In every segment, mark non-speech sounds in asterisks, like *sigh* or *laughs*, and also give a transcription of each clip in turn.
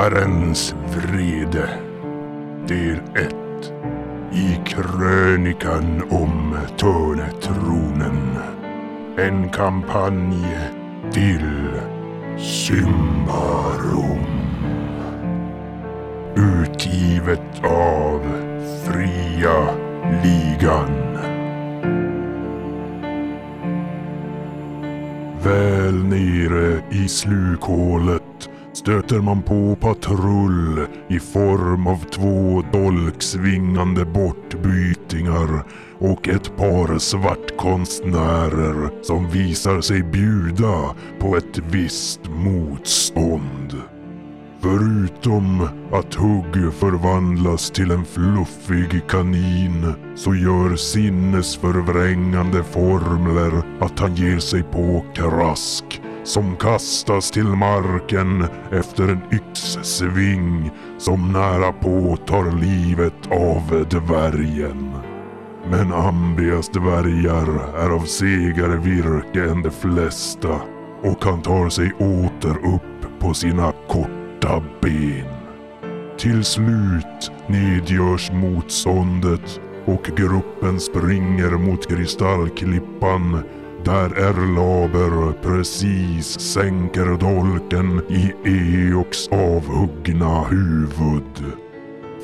Riddarens vrede. Del 1. I krönikan om Törnetronen. En kampanj till Symbarom. Utgivet av Fria Ligan. Väl nere i slukhålet stöter man på patrull i form av två dolksvingande bortbytingar och ett par svartkonstnärer som visar sig bjuda på ett visst motstånd. Förutom att Hugg förvandlas till en fluffig kanin så gör sinnesförvrängande formler att han ger sig på Krask som kastas till marken efter en yxsving som nära på tar livet av dvärgen. Men Ambias dvärgar är av segare virke än de flesta och han tar sig åter upp på sina korta ben. Till slut nedgörs motståndet och gruppen springer mot kristallklippan där Erlaber precis sänker dolken i Eoks avhuggna huvud.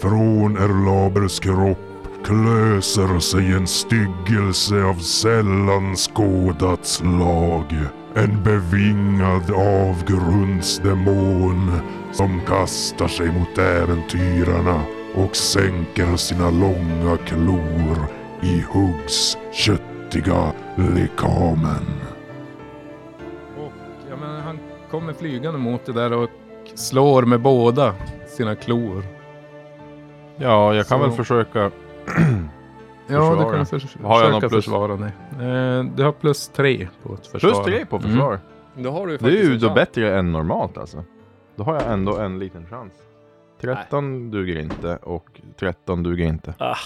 Från Erlabers kropp klöser sig en styggelse av sällan skådat slag. En bevingad avgrundsdemon som kastar sig mot äventyrarna och sänker sina långa klor i Huggs köttiga lekamen. Och, ja, men han kommer flygande mot det där och slår med båda sina klor. Ja, jag kan Så- väl försöka. *clears throat* Ja, Försvara. du kan förs- Har jag försöka plus? försvara dig. Eh, du har plus tre på ett försvar. Plus tre på försvar. Då har du Det är ju då bättre än normalt alltså. Då har jag ändå en liten chans. 13 duger inte och 13 duger inte. Ah,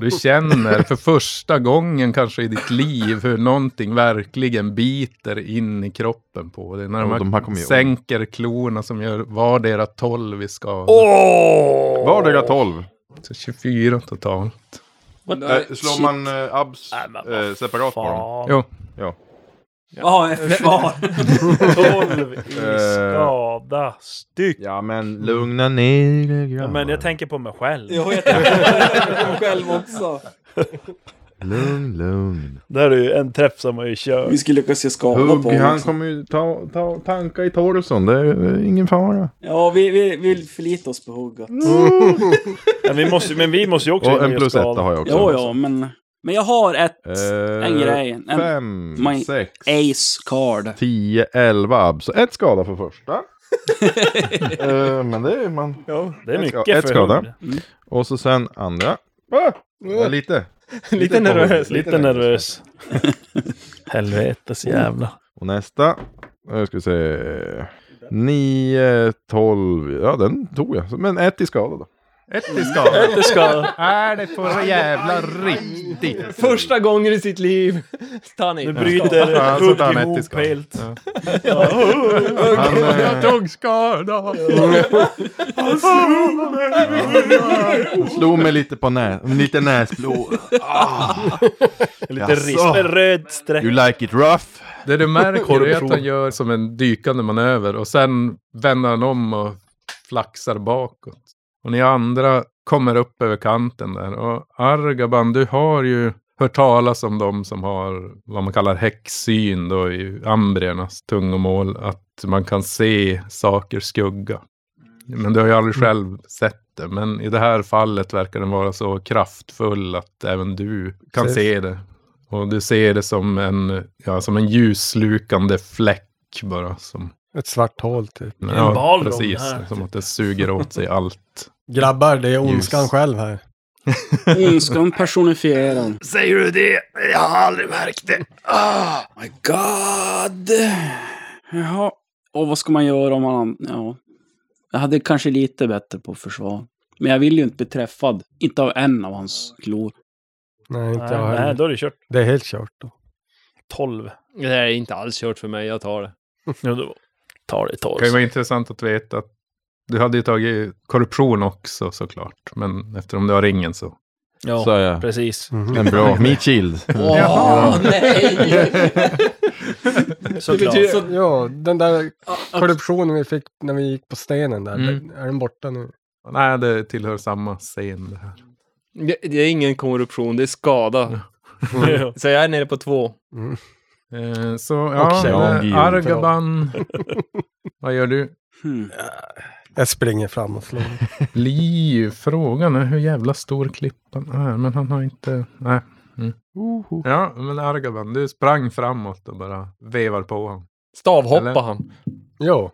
Du känner för första gången kanske i ditt liv hur någonting verkligen biter in i kroppen på dig. När här de här sänker klorna som gör vardera 12 i skada. Åh! Vardera 12. Så 24 totalt. Äh, slår man äh, abs äh, separat på dem? Jo, Ja. Ja, *laughs* försvar. 12 *laughs* i Eh. skada styck. Ja men lugna ner er Ja, grabbar. men jag tänker på mig själv. Jo, *laughs* jag tänker på mig själv också. Lugn, lugn. Där är ju en träff som man ju kör. Vi skulle lyckas se skada på Hugg, honom han också. kommer ju ta, ta tanka i torson. Det är, det är ingen fara. Ja, vi, vi, vi förlitar oss på hugget. Men vi måste, men vi måste ju också Och en ge oss plus skada. etta har jag också. Jo, ja, men... Men jag har ett Eh, en grej. En Fem, my- sex, ace card. 10, 11 abs. Så ett skada för första. *laughs* Eh, men det är man. Ja, det är Ett mycket ett för skada. hund. Och så sen andra. Ah, ja, lite. Lite på- nervös, lite lite nervös. *laughs* Helvetes jävla. Och nästa. Jag ska se. 9, 12. Ja den tog jag. Men ett i skada då. Ett i skada. Det ska... är det på jävla riktigt? Första gången i sitt liv tar ni. Nu bryter Ja, så hugg tar han ett i ihop skada. helt. Han, eh, Jag tog skada. slog mig lite på nä lite näsblod. Lite Jaså. risp, en röd streck. You like it rough? Det du märker är att han gör som en dykande manöver och sen vänder han om och flaxar bakåt. Och ni andra kommer upp över kanten där. Och Argaban, du har ju hört talas om de som har vad man kallar häxsyn då i ambriernas tungomål. Att man kan se saker skugga. Men du har ju aldrig själv sett det. Men i det här fallet verkar den vara så kraftfull att även du kan Ser- se det. Och du ser det som en, ja, som en ljusslukande fläck bara. Som, Ett svart hål typ. ja, ballong precis. här, Som typ. att det suger åt sig *laughs* allt. Grabbar, det är ondskan Ljus. själv här. *laughs* Ondskan personifierad. Säger du det? Jag har aldrig märkt det. Ah. My God. Jaha. Och vad ska man göra om man... Ja. Jag hade kanske lite bättre på försvar. Men jag vill ju inte bli träffad. Inte av en av hans klor. Nej, inte jag Nej, då är det kört. Det är helt kört då. 12. Det är inte alls kört för mig, jag tar det. *laughs* Ja, då tar det Det kan ju vara intressant att veta att du hade ju tagit korruption också såklart. Men eftersom du har ringen så. Ja, Så är jag. precis. Mhm. En bra *laughs* meat shield. Åh, nej! *laughs* Såklart. betyder- Ja, den där korruptionen vi fick när vi gick på stenen där. Mm. Är den borta nu? Nej, det tillhör samma scen det här. Det, det är ingen korruption, det är skada. Ja. *laughs* Så jag är nere på två. Mm. Eh, så ja, Ja, Argaban. Vad gör du? Hmm. Jag springer fram och slår. *laughs* Liv. Frågan är hur jävla stor klippan är. Men han har inte... Nej. Mm. Ja, men Argaban, du sprang framåt och bara vevar på honom. Stavhoppa Eller? han. Jo.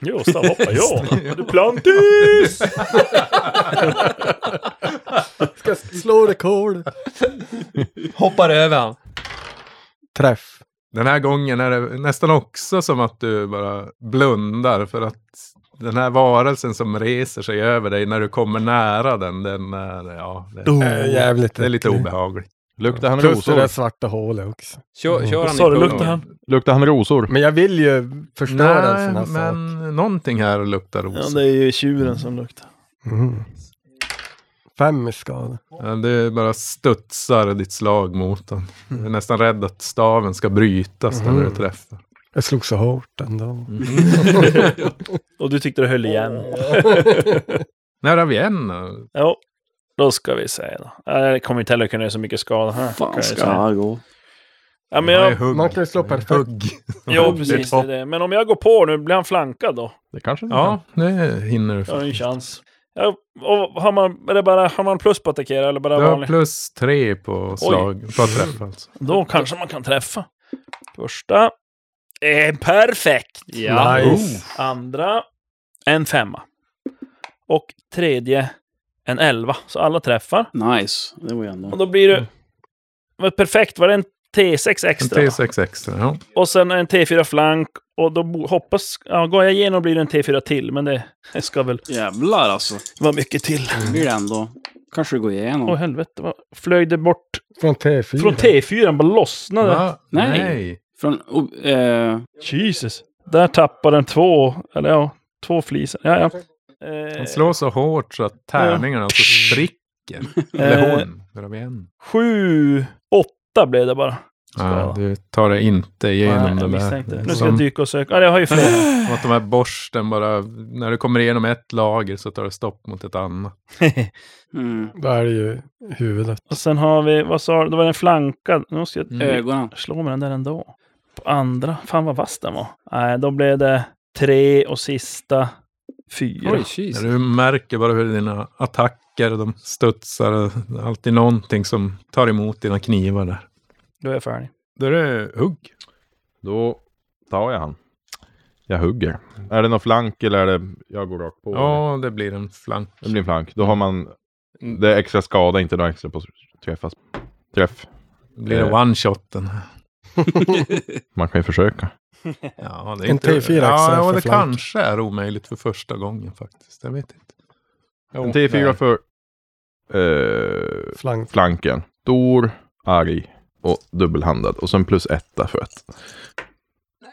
Jo, stavhoppa, ja. *laughs* Duplantis! *laughs* Ska slå rekord. Hoppar över han. Träff. Den här gången är det nästan också som att du bara blundar för att den här varelsen som reser sig över dig när du kommer nära den, den är, ja, det, Äh, jävligt det är lite obehagligt. Luktar han Plus det där rosor? svarta hålet också. Kör, kör Vad han i luktar han? Luktar han rosor? Men jag vill ju förstöra en sån Nej, här men sak. någonting här luktar Ja, rosor. det är ju tjuren som luktar. Mm. Fem i skada. Ja, det bara studsar ditt slag mot den. Jag är nästan rädd att staven ska brytas när Mm. du träffar. Jag slog så hårt ändå. *laughs* Och du tyckte det höll igen. *laughs* När har vi en? Ja, då ska vi se då. Ja, Det kommer inte heller kunna göra så mycket skada här. kan Fan jag ska jag gå? Ja, men jag... Man kan ju slå perfekt. Hugg. *laughs* Jo, precis. Det är det. Men om jag går på nu, blir han flankad då? Det kanske det Ja, det hinner du. Jag har få. en chans. Ja, och har, man, är det bara, har man plus på att attackera eller bara Du har vanlig? plus tre på slag, på att träffa alltså. Då kanske man kan träffa. Första. Eh, perfekt! Ja. Nice. Andra. En femma. Och tredje. En elva. Så alla träffar. Nice. Det var ju Och ändå... då blir det... Var perfekt. Var det en T6 En extra? va? T6 extra, ja. Och sen en T4 flank. Och då hoppas... Ja, går jag igenom blir det en T4 till. Men det, det ska väl Jävlar alltså. vara mycket till. Blir det ändå. Kanske det går igenom. Åh helvete, vad flög det bort? Från T4. Från T4 bara lossnade. Va? Nej. Nej. Från... oh, eh, Jesus. Där tappade den två, eller ja, två flisar. Ja, ja. Eh, Han slår så hårt så att tärningarna alltså spricker. Eh, Eller hon. Där har vi en. Sju, åtta blev det bara. Ja, du tar det inte igenom Nej, det där. Nu Det ska jag dyka och söka. Ja, jag har ju fler. *gasps* som att de här borsten bara, när du kommer igenom ett lager så tar det stopp mot ett annat. *laughs* mm, Då är det ju huvudet. och sen har vi, vad sa du? Det var en flankad. Nu ska jag Mm. ögonen. slå med den där ändå. Andra. Fan vad vass den var. Nej, då blev det tre och sista fyra. Oj. När du märker bara hur dina attacker, de studsar. Alltid någonting som tar emot dina knivar där. Då är jag färdig. Då är det hugg. Då tar jag han. Jag hugger. Är det någon flank eller är det jag går rakt på? Ja, det blir en flank. Det blir en flank. Då har man det är extra skada, inte några extra på träffas. Träff. Det blir det Eh. one-shoten. Man kan ju försöka. *laughs* Ja, det är En inte... T4 extra ja, för ja, det flank. kanske är omöjligt för första gången faktiskt. Jag vet inte. En T4 nej. för eh, Flank. flanken. Stor, arg och dubbelhandad. Och sen plus etta för ett.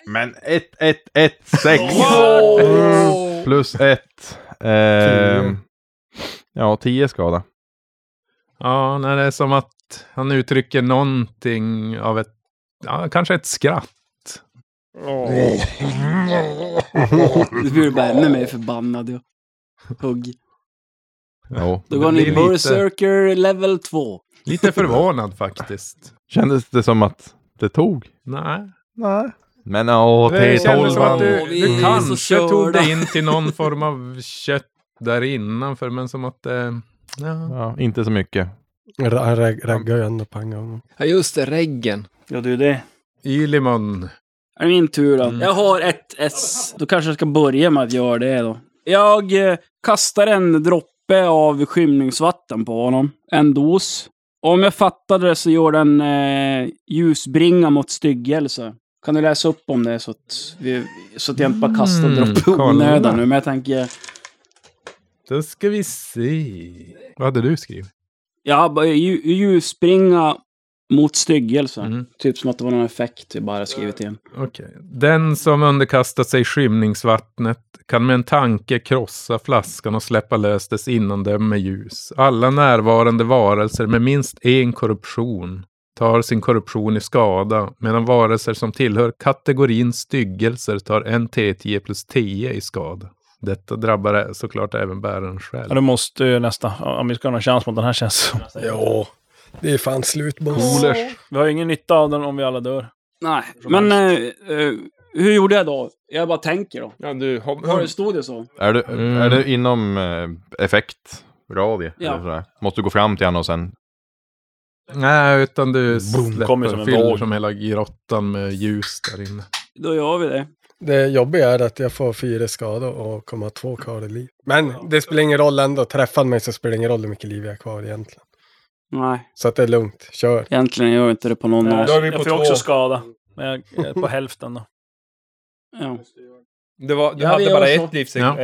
Men ett, ett, ett, sex. *laughs* Plus ett. ehm, ja, tio skada. Ja, när det är som att han uttrycker någonting av ett, ja, kanske ett skratt. Nu blir du bara ännu mer förbannad. Ja. Hugg. Ja. Då går ni lite- Berserker level 2. Lite förvånad faktiskt. Kändes det som att det tog? Nej. Nej. Men åh, Det kändes som att T12. du, du så kanske tog dig in till någon form av kött där innanför, men som att det... Ja. Ja, inte så mycket. Han reg- reggar ju ändå på en gång. Ja, just det, reggen. Ja, det är det. Ylimon. Är det min tur då? Mm. Jag har ett S. Då kanske jag ska börja med att göra det då. Jag eh, kastar en droppe av skymningsvatten på honom. En dos. Om jag fattade det så gör den eh, ljusbringa mot styggelse. Kan du läsa upp om det så att, vi, så att jag inte bara kastar Mm, droppe onödan nu. Men jag tänker... Då ska vi se. Vad hade du skrivit? Ja, ljusbringa Mot styggelse. Mm. Typ som att det var någon effekt vi bara skrivit in. Okej. Den som underkastar sig skymningsvattnet kan med en tanke krossa flaskan och släppa lös dess innandöme ljus. Alla närvarande varelser med minst en korruption tar sin korruption i skada, medan varelser som tillhör kategorin styggelser tar en T10 plus 10 i skada. Detta drabbar såklart även bäraren Ja, själv. du måste ju nästa. Om vi ska ha någon chans mot den här känns som. Ja, det är fan slut boss. Vi har ju ingen nytta av den om vi alla dör. Nej, men eh, eh, hur gjorde jag då? Jag bara tänker då. Ja, du, Var det, stod det så? Är du, Mm. är du inom eh, effektradie? Ja. Eller sådär? Måste du gå fram till honom och sen... Nej, utan du Boom, kommer som släpper, en fyller våg. som hela grottan med ljus där inne. Då gör vi det. Det jobbiga är att jag får fyra skador och kommer ha två kvar i liv. Men det spelar ingen roll ändå. Träffar han mig så spelar det ingen roll hur mycket liv jag har kvar egentligen. Nej, Så att det är lugnt. Kör. egentligen gör jag inte det på någon av Jag, oss. Jag får två. också skada. Men jag jag är på hälften då. Ja. Det var, du Ja, hade bara ett livs Ja.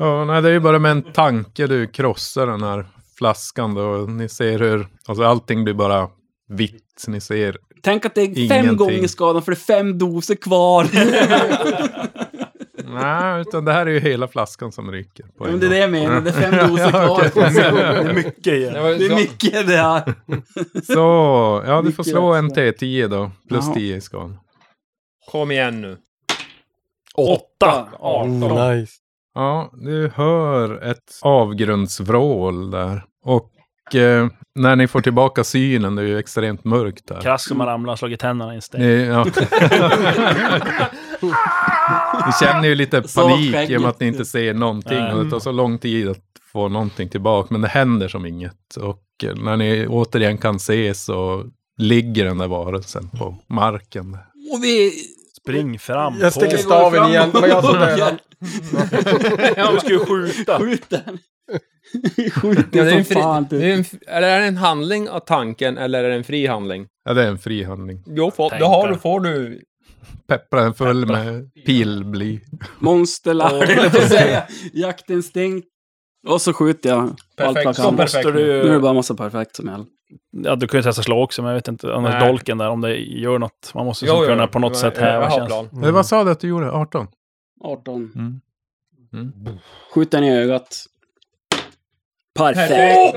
Ja, nej, det är ju bara med en tanke du krossar den här flaskan då. Ni ser hur, alltså allting blir bara vitt. Ni ser, Tänk att det är fem Ingenting. gånger skadan för det är fem doser kvar. *laughs* *laughs* nej, utan det här är ju hela flaskan som ryker. På men det är det jag menar. Det är fem *laughs* doser kvar. Det är mycket igen. Det Det är mycket det här. *laughs* Så, ja du får slå en svar. T10 då. Plus Jaha. 10 i skadan. Kom igen nu. Åtta! Oh, nice. Ja, du hör ett avgrundsvrål där. Och eh, när ni får tillbaka synen, det är ju extremt mörkt där. Krask som har ramlat och slagit tänderna i en sten. Ni, ja. ni känner ju lite panik i skäggigt. och med att ni inte ser någonting. Och det tar så lång tid att få någonting tillbaka. Men det händer som inget. Och eh, när ni återigen kan se så ligger den där varelsen på marken. Och vi... Spring fram. Jag sticker staven igen. Det var jag som *laughs* dödade. Du ska ju skjuta. Skjut den. Skjut Ja, det är, en fri, fan. det är, en, eller är det en handling av tanken eller är det en fri handling? Ja, det är en fri handling. Jo, får, då har du, får du... Peppra den full med pilbly. Säga. Jaktinstinkt. Och så skjuter jag. Allt Perfekt. vad Så jag kan. perfekt. Du Nu är det bara massa perfekt som gäller. Ja, du kan ju testa slå också, men jag vet inte. Annars Nej. dolken där, om det gör något. Man måste ju kunna på något sätt jag, jag häva känns. plan. Eller vad sa du att du gjorde? 18? 18. Mm. Mm. Skjut den i ögat. Perfekt! *laughs*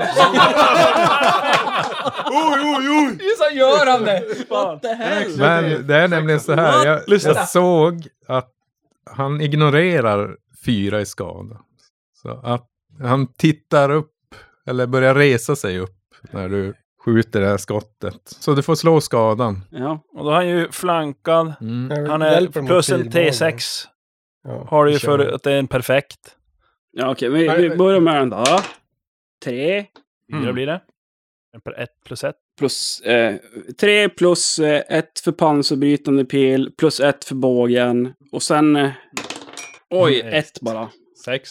oj, oj, oj! Så gör han det! What the hell? Men det är nämligen så här. Jag, jag såg att han ignorerar fyra i skada. Så att han tittar upp, eller börjar resa sig upp när du skjuter det här skottet. Så du får slå skadan. Ja. Och då är han ju flankad. Mm. Han är plus en pilbågen. T6. Ja, Har du ju för att det är en perfekt. Ja, okej. Vi, vi börjar med den då. Tre Fyra Mm. blir det. Ett plus ett. plus... Eh, tre plus eh, ett för pansarbrytande pil, plus ett för bågen. Och sen... Eh, oj, Mm, ett bara. Sex.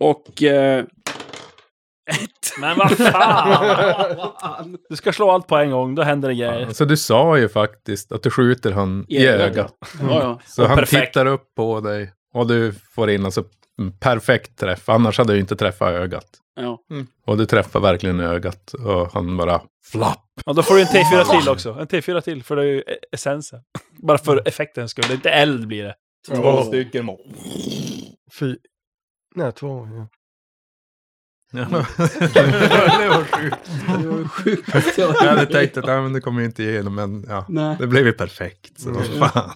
Och... Eh, *laughs* Men vad fan! *laughs* Du ska slå allt på en gång, då händer det grejer. Så du sa ju faktiskt att du skjuter han i, ögat. ja, ja. Så Och han perfekt. tittar upp på dig och du får in alltså perfekt träff. Annars hade du inte träffat ögat. ja. Och du träffar verkligen ögat och han bara flapp. Och då får du en T4 till också. En T4 till, för det är ju e- essensen. Bara för effektens skull. Det är inte eld blir det. Två stycken mål. Fy... Nej, två. Ja. Ja. det var sjukt. Det var sjukt. Jag hade tänkt att ja, men det kommer ju inte igenom, men ja, Nej. det blev ju perfekt. Så vad fan.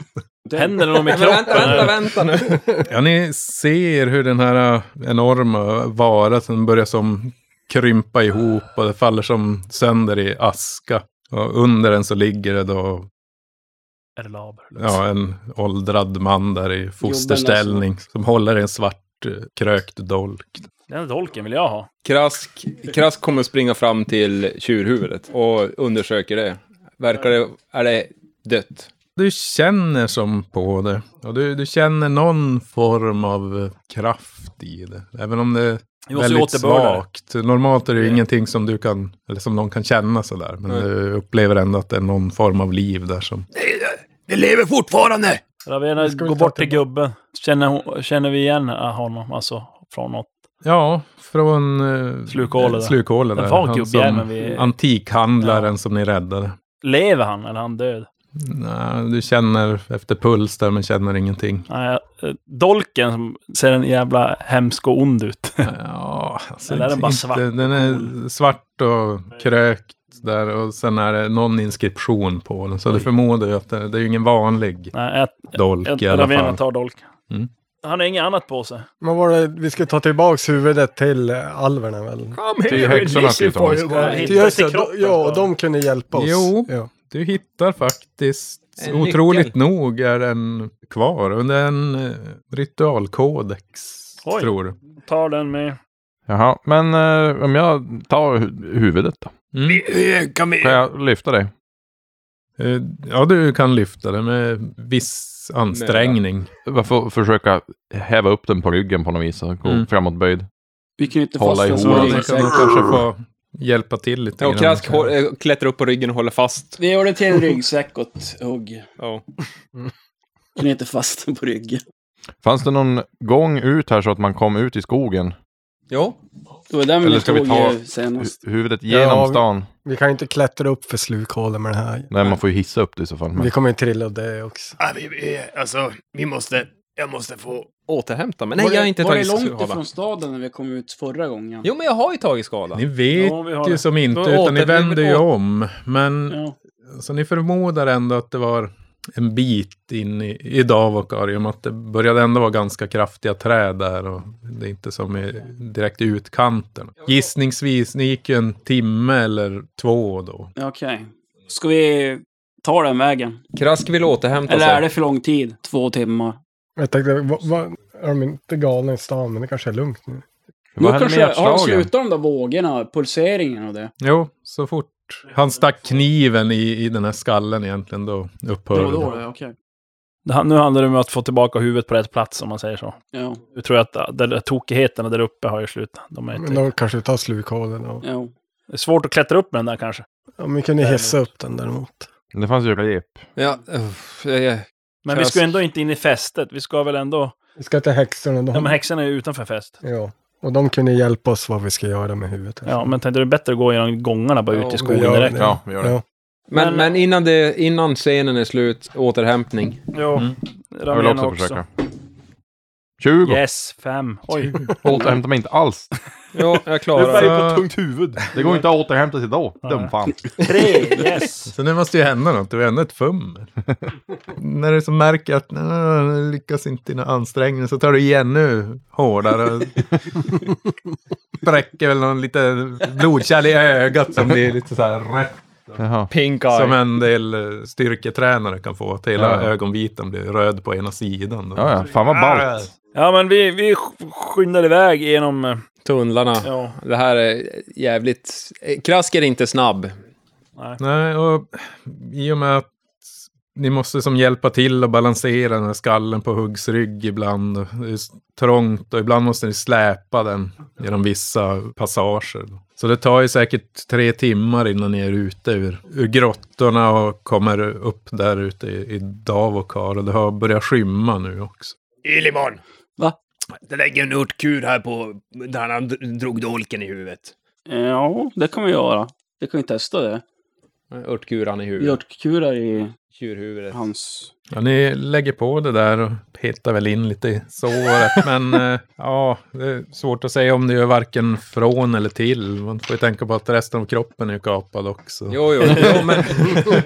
Händer det något med *laughs* vänta, kroppen? vänta, eller? vänta nu. Ja, ni ser hur den här äh, enorma varelsen börjar som krympa ihop och det faller som sönder i aska. Och under den så ligger det då Är det laber? ja, en åldrad man där i fosterställning som håller i en svart eh, krökt dolk. Den dolken vill jag ha. Krask, Krask kommer springa fram till tjurhuvudet och undersöker det. Verkar det... Är det dött? Du känner som på det. Och du, du känner någon form av kraft i det. Även om det är väldigt svagt. Normalt är det ju Det- ingenting som du kan, eller som någon kan känna sådär. Men Nej. du upplever ändå att det är någon form av liv där som... Det lever fortfarande! Ravena går bort till gubben. Känner, känner vi igen honom? Alltså från något? Ja, från... Slukhålet där. Slukhålet Den där. Han som vi- Antikhandlaren som ni räddade. Lever han eller är han död? Nej, du känner efter puls där men känner ingenting. Nej, eh, dolken som ser en jävla hemsk och ond ut. Ja, alltså Eller är den bara inte- svart? Den är svart och krökt där och sen är det någon inskription på den. Så du förmodar ju att det, det är ingen vanlig Nej, jag, dolk jag, i alla fall. tar dolken. Mm. Han har inget annat på sig. Men var det, vi ska ta tillbaks huvudet till eh, alverna väl? Till häxorna ska vi ta de- ja, de kunde hjälpa oss. Jo. Ja. Du hittar faktiskt, En otroligt nyckel. nog är den kvar under en eh, ritualkodex. Oj. Tror du. Tar den med. Jaha, men eh, om jag tar hu- huvudet då? Mm. Vi, kan vi... Kan jag lyfta det? Eh, Ja, du kan lyfta det med viss ansträngning. Varför försöka häva upp den på ryggen på något vis och gå Mm. framåt böjd? Vi kan ju inte Hålla fastna. Så nog kanske få hjälpa till lite Ja, och. Krask eh, klättrar upp på ryggen och håller fast. Vi gör det till en ryggsäck åt hugg. Ja. Knyter fast den på ryggen. Fanns det någon gång ut här så att man kom ut i skogen? ja. Det var den vi Eller ska vi tog ta- eh, senast. Hu- Huvudet genom Ja, vi- stan? Vi kan ju inte klättra upp för slukhålet med det här. Nej, man får ju hissa upp det i så fall. Men... Vi kommer ju trilla det också. Ja, vi, vi, alltså, vi måste... Jag måste få... Återhämta mig. Nej, var jag det, har inte var tagit det långt skada. ifrån staden när vi kom ut förra gången? Jo, men jag har ju tagit skada. Ni vet Ja, vi har ju det. som inte, Då utan ni åter- vänder ju om. Men Ja. så ni förmodar ändå att det var en bit in i, i Davokar i och med att det började ändå vara ganska kraftiga träd där och det är inte som i, direkt i utkanten. Gissningsvis, ni gick ju en timme eller två då. Okej. Ska vi ta den vägen? Krask vill återhämta Eller är sig. det för lång tid? Två timmar? Jag tänkte, vad, vad, är de inte galna i stan? Men det kanske är lugnt nu. Nu kanske, har de slutat de där vågorna, pulseringen och det? Jo, så fort han stack kniven i, i den här skallen egentligen då upphörde Då, då, det. ja. Det han- Nu handlar det om att få tillbaka huvudet på rätt plats om man säger så. Ja, Nu tror jag att de där tokigheterna där uppe har ju slutat. De är Men inte... då kanske tar slukhålet. Och, ja. Det är svårt att klättra upp med den där kanske. ja, men kunde hissa upp den däremot. Det fanns ju rep. Ja, uff, jag, jag, Men vi ska ändå inte in i fästet. Vi ska väl ändå... Vi ska till häxorna. De, Ja, men häxorna är ju utanför fäst. ja. Och de kunde hjälpa oss vad vi ska göra med huvudet. Ja, men tänkte är bättre att gå genom gångarna bara Ja, ut i skogen direkt. det. Ja, vi gör det. Ja. men, Men- men innan, det, innan scenen är slut, återhämtning. Jo, Mm. Jag vill också, också. försöka. 20! Yes, fem. Oj. *laughs* Återhämta mig inte alls. Ja, jag klarar det. ju på tungt huvud. Det går inte att återhämta sig då. Dum fan. Tre, yes. Så nu måste ju hända något, det var ändå ett fummel. *laughs* När du som märker att "Nå, nu lyckas inte dina ansträngningar så tar du igen nu hårdare. Spräcker väl någon lite blodkärl i ögat som blir lite så här rätt. Jaha. Pink eye. Som en del styrketränare kan få. Att hela Ja. ögonvitan blir röd på ena sidan. Då. Ja, ja. Fan vad ballt. Ja, men vi, vi sk- skyndar iväg genom... eh, Tunnlarna. Ja, Det här är jävligt... Krask är inte snabb. nej. Nej, och i och med att ni måste som hjälpa till att balansera den här skallen på Huggs rygg ibland. Det är trångt och ibland måste ni släpa den genom vissa passager. Så det tar ju säkert tre timmar innan ni är ute ur, ur grottorna och kommer upp där ute i, i Davokar. Och det har börjat skymma nu också. Illimon! Det lägger en örtkur här på... Där han dr- drog dolken i huvudet. Ja, det kan vi göra. Det kan vi testa det. Örtkuran i huvudet. Hjortkurar i Tjurhuvudet. hans... Ja, ni lägger på det där och petar väl in lite i såret. *laughs* men eh, ja, det är svårt att säga om det gör varken från eller till. Man får ju tänka på att resten av kroppen är kapad också. Jo, jo, *laughs* jo men...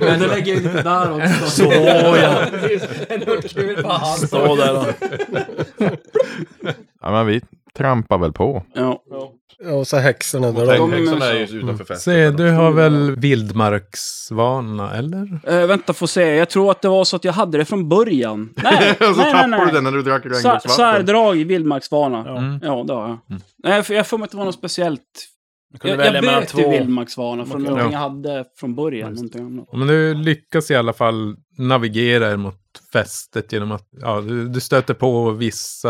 Men det lägger ju lite där också. *laughs* Så ja. en örtkur på hand. Stå där och... Ja, men vi trampar väl på. Ja. Ja, och så häxorna. Då, De- Häxorna är ju utanför festen. Se, du har väl vildmarksvana, eller? Eh, vänta, får se. Jag tror att det var så att jag hade det från början. *laughs* Nej, Och så nej, nej, tappar nej. du den när du drack Sa- regnbågsvatten. Särdrag i vildmarksvana. Ja. Mm. Ja, det har jag. Nej, för jag får mig att det var något speciellt. Du kunde Jag, jag välja mellan vet ju två. vildmarksvana från Ja. någonting jag hade från början. Någonting annat. Men du lyckas i alla fall navigera er mot fästet genom att ja, du, du stöter på vissa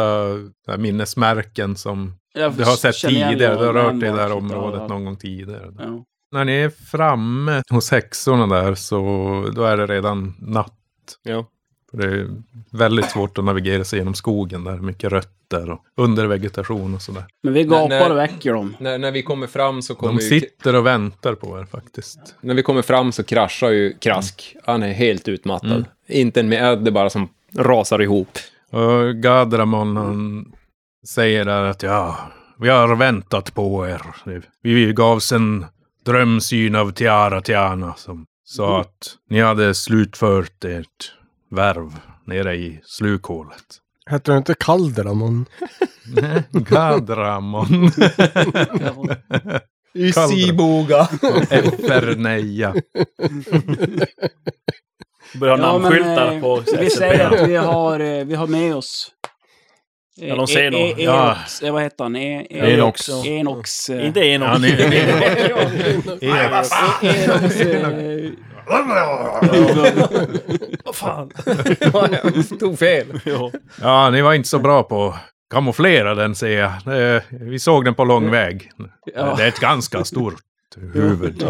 så här, minnesmärken som Jag du har sett tidigare. Du har rört dig i det här området någon gång tidigare. Ja. När ni är framme hos häxorna där så då är det redan natt. Ja. För det är väldigt svårt att navigera sig genom skogen där. Mycket rötter och undervegetation och sådär. Men vi Nej, nej. gapar och väcker dem. När, när vi kommer fram så kommer De sitter och väntar på er faktiskt. När vi kommer fram så kraschar ju Krask. Han är helt utmattad. Mm. Inte en med det bara som rasar ihop. Och Gadramon han säger där att ja, vi har väntat på er. Vi gavs en drömsyn av Tiara Tiana som sa att ni hade slutfört ert värv nere i slukhålet. Heter det inte Kaldramon? *laughs* Gadramon. *laughs* Siboga. *laughs* Eferneja. Börjar ha Ja, namnskyltar eh, på Vi säger att vi har, eh, vi har med oss... Ja, de ser nog. Ja. Enox, eh, vad heter han? E- Enox. Enox. Enox. eh, Inte Ja, *laughs* Enox. eh, Vad fan. Tog fel. Ja. ja, ni var inte så bra på att kamouflera den ser jag. Eh, Vi såg den på lång väg. Ja. Det är ett ganska stort huvud.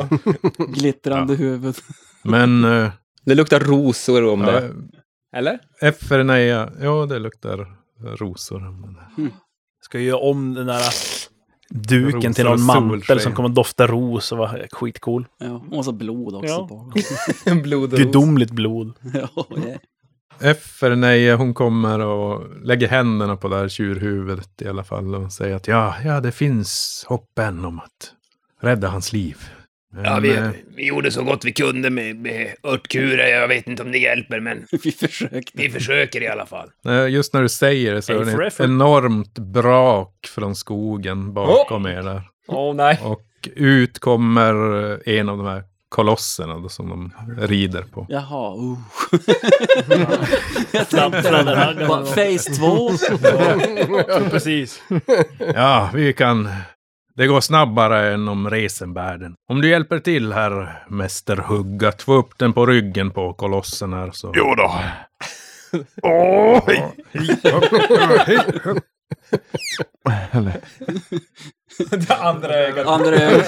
Glittrande huvud. Men eh, Det luktar rosor om ja, det. Eller? Eferneja, ja det luktar rosor. Ska göra om den där duken Rosor till någon mantel solsken. som kommer att dofta ros och vara skitcool. Ja, och så blod också Ja. på. *laughs* Blod och. Gudomligt blod. *laughs* ja, ja. Eferneja, hon kommer och lägger händerna på det här tjurhuvudet i alla fall och säger att ja, ja det finns hopp än om att rädda hans liv. Men, Ja, vi, eh, vi gjorde så gott vi kunde med, med örtkurer. Jag vet inte om det hjälper, men *laughs* Vi försökte. vi försöker i alla fall. eh, just när du säger det så är det ett enormt brak från skogen bakom er där. Åh nej. Och ut kommer en av de här kolosserna då, som de rider på. Jaha, uh. Jag tänkte, Face 2. Precis. Ja, vi kan... Det går snabbare än om resenvärlden. Om du hjälper till här, Mäster Hugg, att få upp den på ryggen på kolossen här så... Jo då. *laughs* Det andra ögat. Andra Det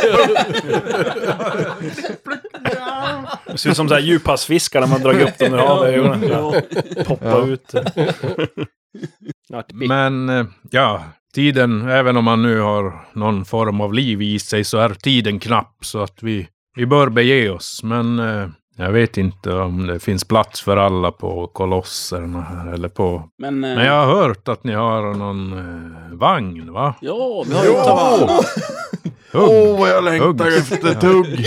ser ut som så här djuphavsfiskar när man drar upp dem ur havet. ögonen. Ja. Poppa Ja. ut. Men eh, ja, tiden, även om man nu har någon form av liv i sig så är tiden knapp så att vi, vi bör bege oss. Men eh, jag vet inte om det finns plats för alla på kolosserna här eller på... Men, eh, Men jag har hört att ni har någon eh, vagn, va? ja, vi har ju Tavanna. Hugg. vad jag längtar efter tugg! *laughs*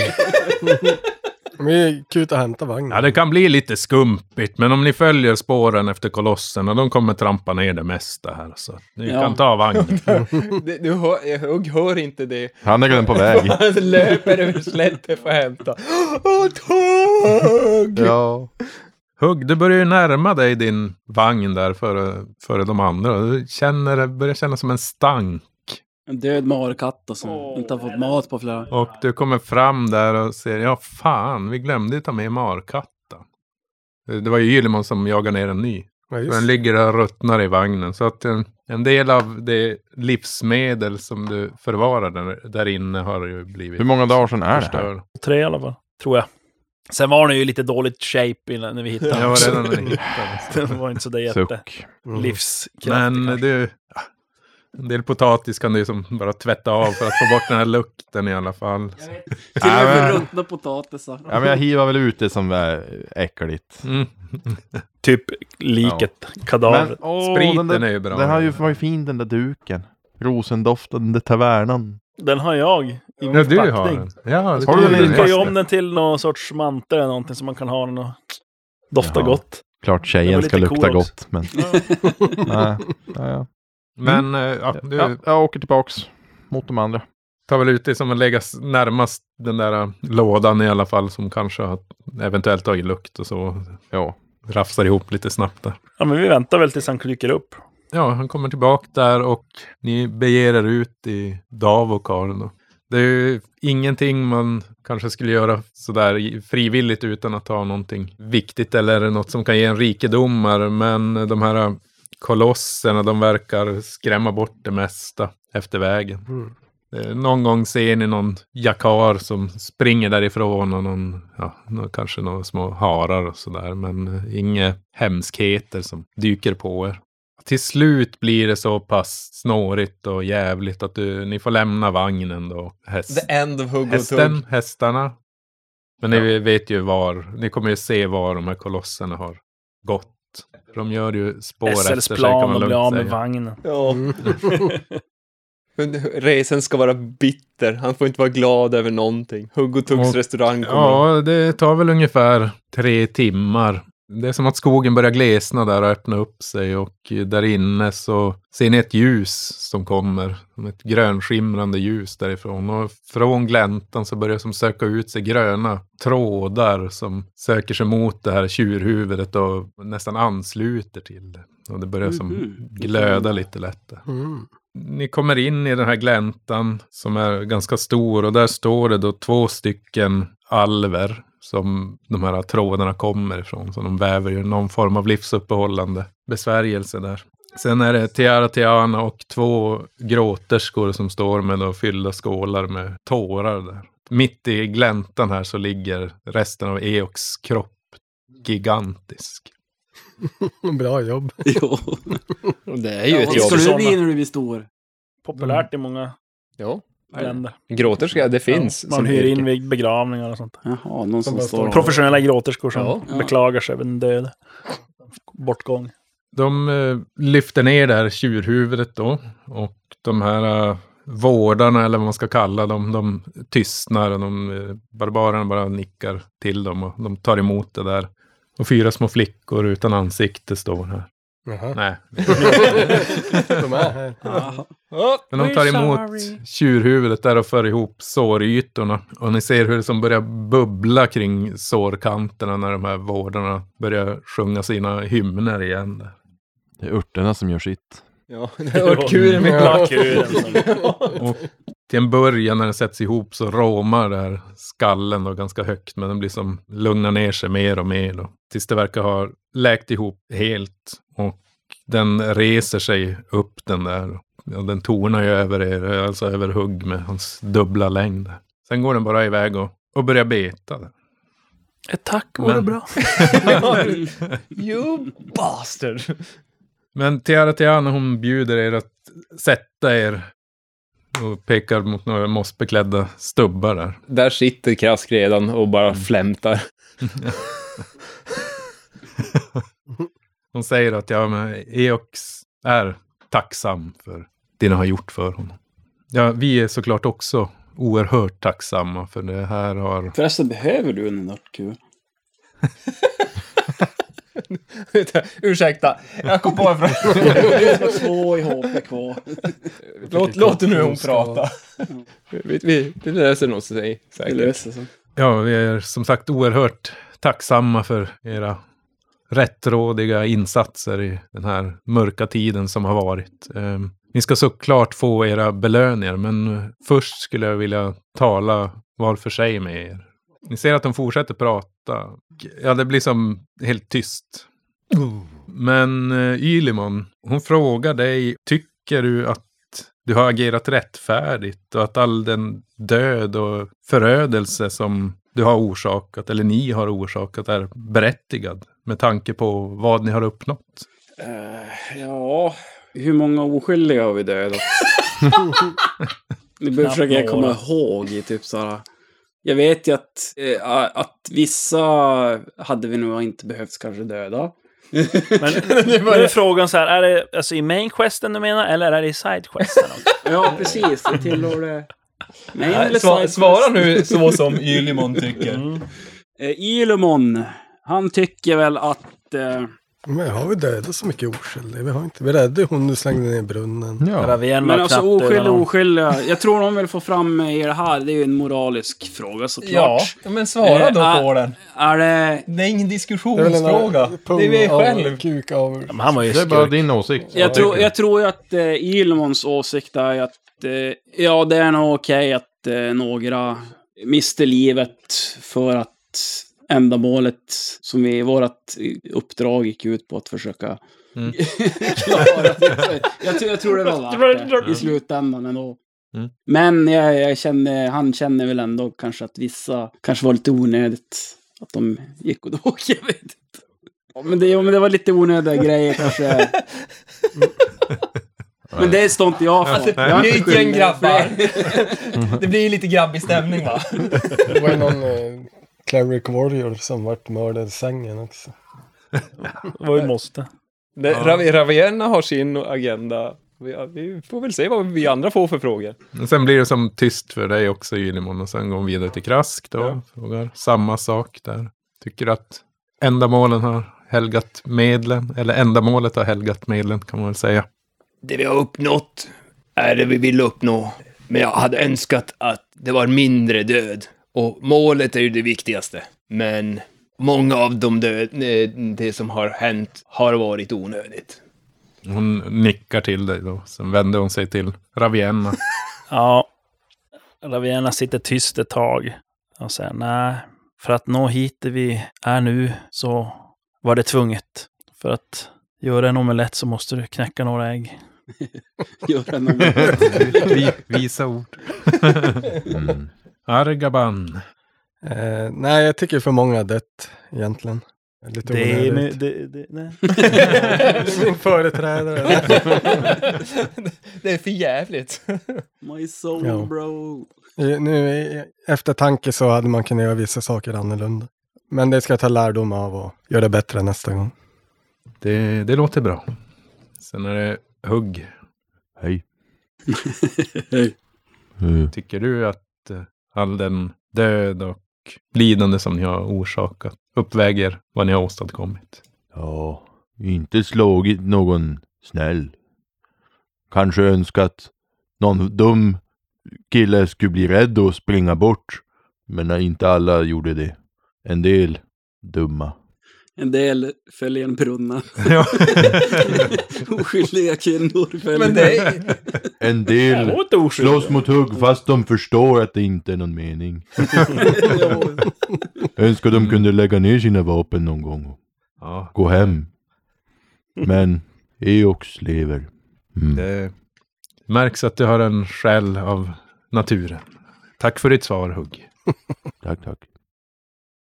*laughs* Vi ut och hämta vagnen. Ja, det kan bli lite skumpigt, men om ni följer spåren efter kolosserna, de kommer trampa ner det mesta här. Så ni Ja. kan ta vagnen. *laughs* Det- Du hör, Hugg hör inte det. Han är redan på väg. *laughs* Han löper över slätten för att hämta. *gasps* Åh, tåg! Ja. Hugg, du börjar ju närma dig din vagn där före, före de andra. Du känner, det börjar kännas som en stank. En död markatt och som inte har fått mat på flera... Och du kommer fram där och ser, ja fan, vi glömde ta med markatta. Det var ju Gyllemon som jagade ner en ny. Ja, den ligger där och ruttnar i vagnen. Så att en, en del av det livsmedel som du förvarar där, där inne har ju blivit Hur många dagar sedan är det här? Tre i alla fall, tror jag. Sen var den ju lite dåligt shape innan när vi hittade den. var redan när ni hittade. så. Den var inte så där jätte. Mm. livskraftig Men kanske. du, ja, en del potatis kan du ju som bara tvätta av för att få bort den här lukten i alla fall. Så. Till och Ja, med men- ruttna potatisar. Ja, men jag hivar väl ut det som är äckligt. Mm. Typ liket, kadavret. åh, Spriten den där, är ju bra. Den har ju varit fin den där duken. Rosendoftande tavernan. Den har jag i min Ja, du har den. Ja, Har kan du den Jag kan ju om den till någon sorts mantel eller någonting som man kan ha den och dofta Jaha. gott. Klart tjejen ska lite lukta cool gott, men... *laughs* Nej, ja, ja. Men eh, ja, du Ja, jag åker tillbaks mot de andra. tar väl ut det som att lägga närmast den där eh, lådan i alla fall som kanske har eventuellt tagit lukt och så. Ja. Rafsar ihop lite snabbt där. Ja, men vi väntar väl tills han dyker upp. Ja, han kommer tillbaka där och ni beger er ut i Davokar. då. Det är ju ingenting man kanske skulle göra sådär frivilligt utan att ha någonting viktigt eller något som kan ge en rikedomar. Men de här kolosserna, de verkar skrämma bort det mesta efter vägen. Mm. Eh, Någon gång ser ni någon jakar som springer därifrån och någon, ja, kanske några små harar och sådär. Men eh, inga hemskheter som dyker på er. Till slut blir det så pass snårigt och jävligt att du, ni får lämna vagnen då. Häst, The end of Tugg. hästen, hästarna. Men ni vet ju var, ni kommer ju se var de här kolosserna har gått. De gör ju spår efter sig kan plan man och bli lugnt av med vagnen. Ja. Mm. *laughs* Men Resen ska vara bitter. Han får inte vara glad över någonting. Hugg och Tuggs Och- restaurang kommer. Ja, det tar väl ungefär tre timmar. Det är som att skogen börjar glesna där och öppna upp sig och där inne så ser ni ett ljus som kommer. Som ett grönskimrande ljus därifrån. Och från gläntan så börjar som söka ut sig gröna trådar som söker sig mot det här tjurhuvudet och nästan ansluter till det. Och det börjar som Mhm. glöda lite lätt. Mm. Ni kommer in i den här gläntan som är ganska stor och där står det då två stycken alver som de här trådarna kommer ifrån. Så de väver ju någon form av livsuppehållande besvärjelse där. Sen är det Tiara Tiana och två gråterskor som står med då fyllda skålar med tårar där. Mitt i gläntan här så ligger resten av Eoks kropp gigantisk. *laughs* Bra jobb. *laughs* Jo. Det är ju Ja, ett vad jobb. ska du bli när du blir stor? Populärt i många Ja. Länder. Gråterska, det finns. Ja, man som hyr in vid begravningar och sånt. Jaha, någon som bara står. Professionella gråterskor som Ja. beklagar sig över den döde. Bortgång. De eh, lyfter ner det här tjurhuvudet då. Och de här eh, vårdarna, eller vad man ska kalla dem, de tystnar. Och de, eh, barbarerna bara nickar till dem och de tar emot det där. Och fyra små flickor utan ansikte står här. Jaha. Nej, *laughs* De är här. Men de tar emot tjurhuvudet där och för ihop sårytorna. Och ni ser hur det som börjar bubbla kring sårkanterna när de här vårdarna börjar sjunga sina hymner igen. Där. Det är örterna som gör sitt. Ja, det kul med Ja. Och till en början när den sätts ihop så råmar det här skallen då ganska högt. Men den blir som lugnar ner sig mer och mer då. Tills det verkar ha läkt ihop helt. Och den reser sig upp den där. Och den tonar ju över er, alltså över hugg med hans dubbla längd. Sen går den bara iväg och, och börjar beta. Där. Ett tack vore Men- bra. *laughs* You bastard! Men Tiara Tiana hon bjuder er att sätta er. Och pekar mot några mossbeklädda stubbar där. Där sitter Krask redan och bara Mm. flämtar. *laughs* Hon säger att ja, men Eox är tacksam för det ni har gjort för honom. Ja, vi är såklart också oerhört tacksamma för det här har... Förresten, behöver du en nörtkur? *laughs* *laughs* Ursäkta, jag kom på en fråga. Två i HP kvar. Låt, låt nu hon prata. vi, vi, det löser nog sig Det säkert. löser sig. Ja, vi är som sagt oerhört tacksamma för era rättrådiga insatser i den här mörka tiden som har varit. Eh, ni ska såklart få era belöningar, men först skulle jag vilja tala var för sig med er. Ni ser att de fortsätter prata. Ja, det blir som helt tyst. Men uh, Ylimon, hon frågar dig, tycker du att du har agerat rättfärdigt och att all den död och förödelse som du har orsakat, eller ni har orsakat, är berättigad med tanke på vad ni har uppnått? Eh, ja, hur många oskyldiga har vi dödat? Nu försöker jag komma ihåg i typ såhär. Jag vet ju att, eh, att vissa hade vi nog inte behövt kanske döda. Men *laughs* nu är frågan så här, är det alltså i main questen du menar, eller är det i side questen? *laughs* Ja, precis. Det tillhör det. Nej, eller sva- side svara nu så som Ylimon tycker. Mm. Eh, han tycker väl att... Eh, Men har vi dödat så mycket oskyldiga? Vi har inte. Vi räddade hon du slängde ner i brunnen. Ja. Men alltså oskyldiga, oskyldiga. Jag tror de vill få fram i det här. Det är ju en moralisk fråga såklart. men svara då då på på den. Är det... Det är ingen Det är väl en diskussionsfråga. Det är vi själv. Kuk av... Ja, men han var ju Det är bara din åsikt. Jag tror, jag tror ju att eh, Ilmons åsikt är att eh, ja, det är nog okej att eh, några mister livet för att ändamålet som vi, vårat uppdrag gick ut på att försöka Mm. *laughs* klara. Jag, tror- jag tror det var värt det i slutändan ändå. Mm. Men jag, jag känner, han känner väl ändå kanske att vissa kanske var lite onödigt att de gick och *laughs* dog. Jag vet inte. Ja, men det, ja, men det var lite onödiga grejer kanske. *laughs* Men det står inte jag för. Jag gäng skyldig. grabbar. Det blir ju lite grabbig stämning va? Det var ju någon Cleric Warrior som vart mördad i sängen också. *laughs* Det var ju måste. Det, Rav- Ravenna har sin agenda. Vi, vi får väl se vad vi andra får för frågor. Och sen blir det som tyst för dig också Ylimon och sen går vi vidare till Krask då. Ja. Frågar samma sak där. Tycker att ändamålen har helgat medlen. Eller ändamålet har helgat medlen kan man väl säga. Det vi har uppnått är det vi vill uppnå. Men jag hade önskat att det var mindre död. Och målet är ju det viktigaste. Men många av de död, eh, det som har hänt har varit onödigt. Hon nickar till dig då. Sen vänder hon sig till Ravienna. *laughs* Ja. Ravienna sitter tyst ett tag och säger nej. För att nå hit där vi är nu så var det tvunget. För att göra en omelett så måste du knäcka några ägg. *laughs* Göra någon- *laughs* Vi, visa ord. Mm. Argaban. Eh, nej, jag tycker för många dött egentligen. Lite Det är, onödigt. med, det, det, nej. *laughs* Min företrädare. Det är för jävligt. My soul Ja. bro. I- Nu i eftertanke så hade man kunnat göra vissa saker annorlunda. Men det ska jag ta lärdom av och göra det bättre nästa gång. Det, det låter bra. Sen är det hugg. Hej. *laughs* Hej. Eh, Tycker du att eh, all den död och lidande som ni har orsakat uppväger vad ni har åstadkommit? Ja, inte slagit någon snäll. Kanske önskat någon dum kille skulle bli rädd och springa bort. Men inte alla gjorde det. En del dumma. En del föll genom brunnar. Ja. *laughs* Oskyldiga kvinnor föll Men det är, En del slåss mot hugg fast de förstår att det inte är någon mening. *laughs* Önskar de kunde lägga ner sina vapen någon gång och ja, gå hem. Men Eox lever. Mm. det märks att du har en själ av naturen. Tack för ditt svar, Hugg. Tack, tack.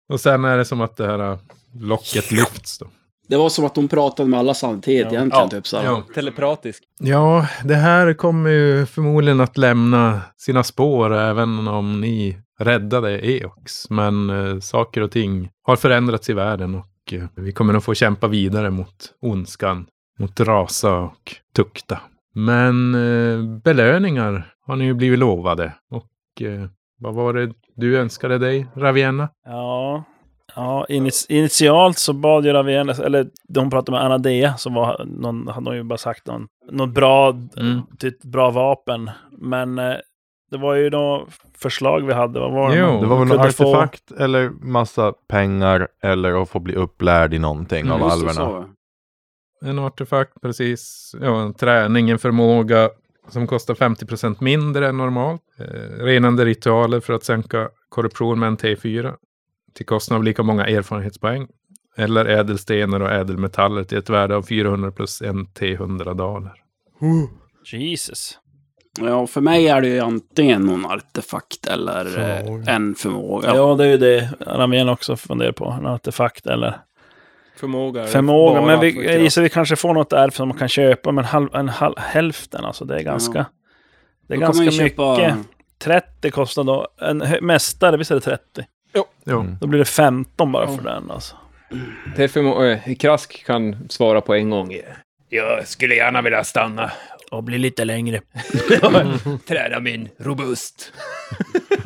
Och sen är det som att det här locket lyfts då. Det var som att de pratade med alla samtidigt Ja. egentligen. Ja. Typ, så. Ja. telepratisk. Ja, det här kommer ju förmodligen att lämna sina spår även om ni räddade Eox. Men eh, saker och ting har förändrats i världen och eh, vi kommer att få kämpa vidare mot ondskan, mot rasa och tukta. Men eh, belöningar har ni ju blivit lovade. Och eh, vad var det du önskade dig, Ravienna? Ja. Ja, initialt så bad ju Ravienna, eller de pratade med Anadea som var, någon, hade de ju bara sagt någon, något bra, Mm. typ bra vapen. Men eh, det var ju några förslag vi hade, vad var det? Jo, man Det var väl någon kunde få? artefakt eller massa pengar eller att få bli upplärd i någonting Mm, av alverna. En artefakt, precis. Ja, en träning, en förmåga som kostar 50% mindre än normalt. Eh, renande ritualer för att sänka korruption med en T4. Till kostnad av lika många erfarenhetspoäng. Eller ädelstenar och ädelmetaller till ett värde av 400 plus en T100 daler. Jesus. Ja, för mig är det ju antingen någon artefakt eller eh, Förmåga. en förmåga. Ja. det är ju det Ravienna också funderar på. En artefakt eller Förmåga. förmåga. Men vi, jag gissar vi kanske får något där som man kan köpa. Men halv, en halv, hälften alltså, det är ganska... Det är Då ganska ju köpa- mycket. 30 kostar då. En mästare, visst är det 30? Jo. Mm. Då blir det 15 bara för den alltså. Det är eh, Krask kan svara på en gång. Jag skulle gärna vilja stanna. Och blir lite längre. *laughs* Träna min robust. *laughs*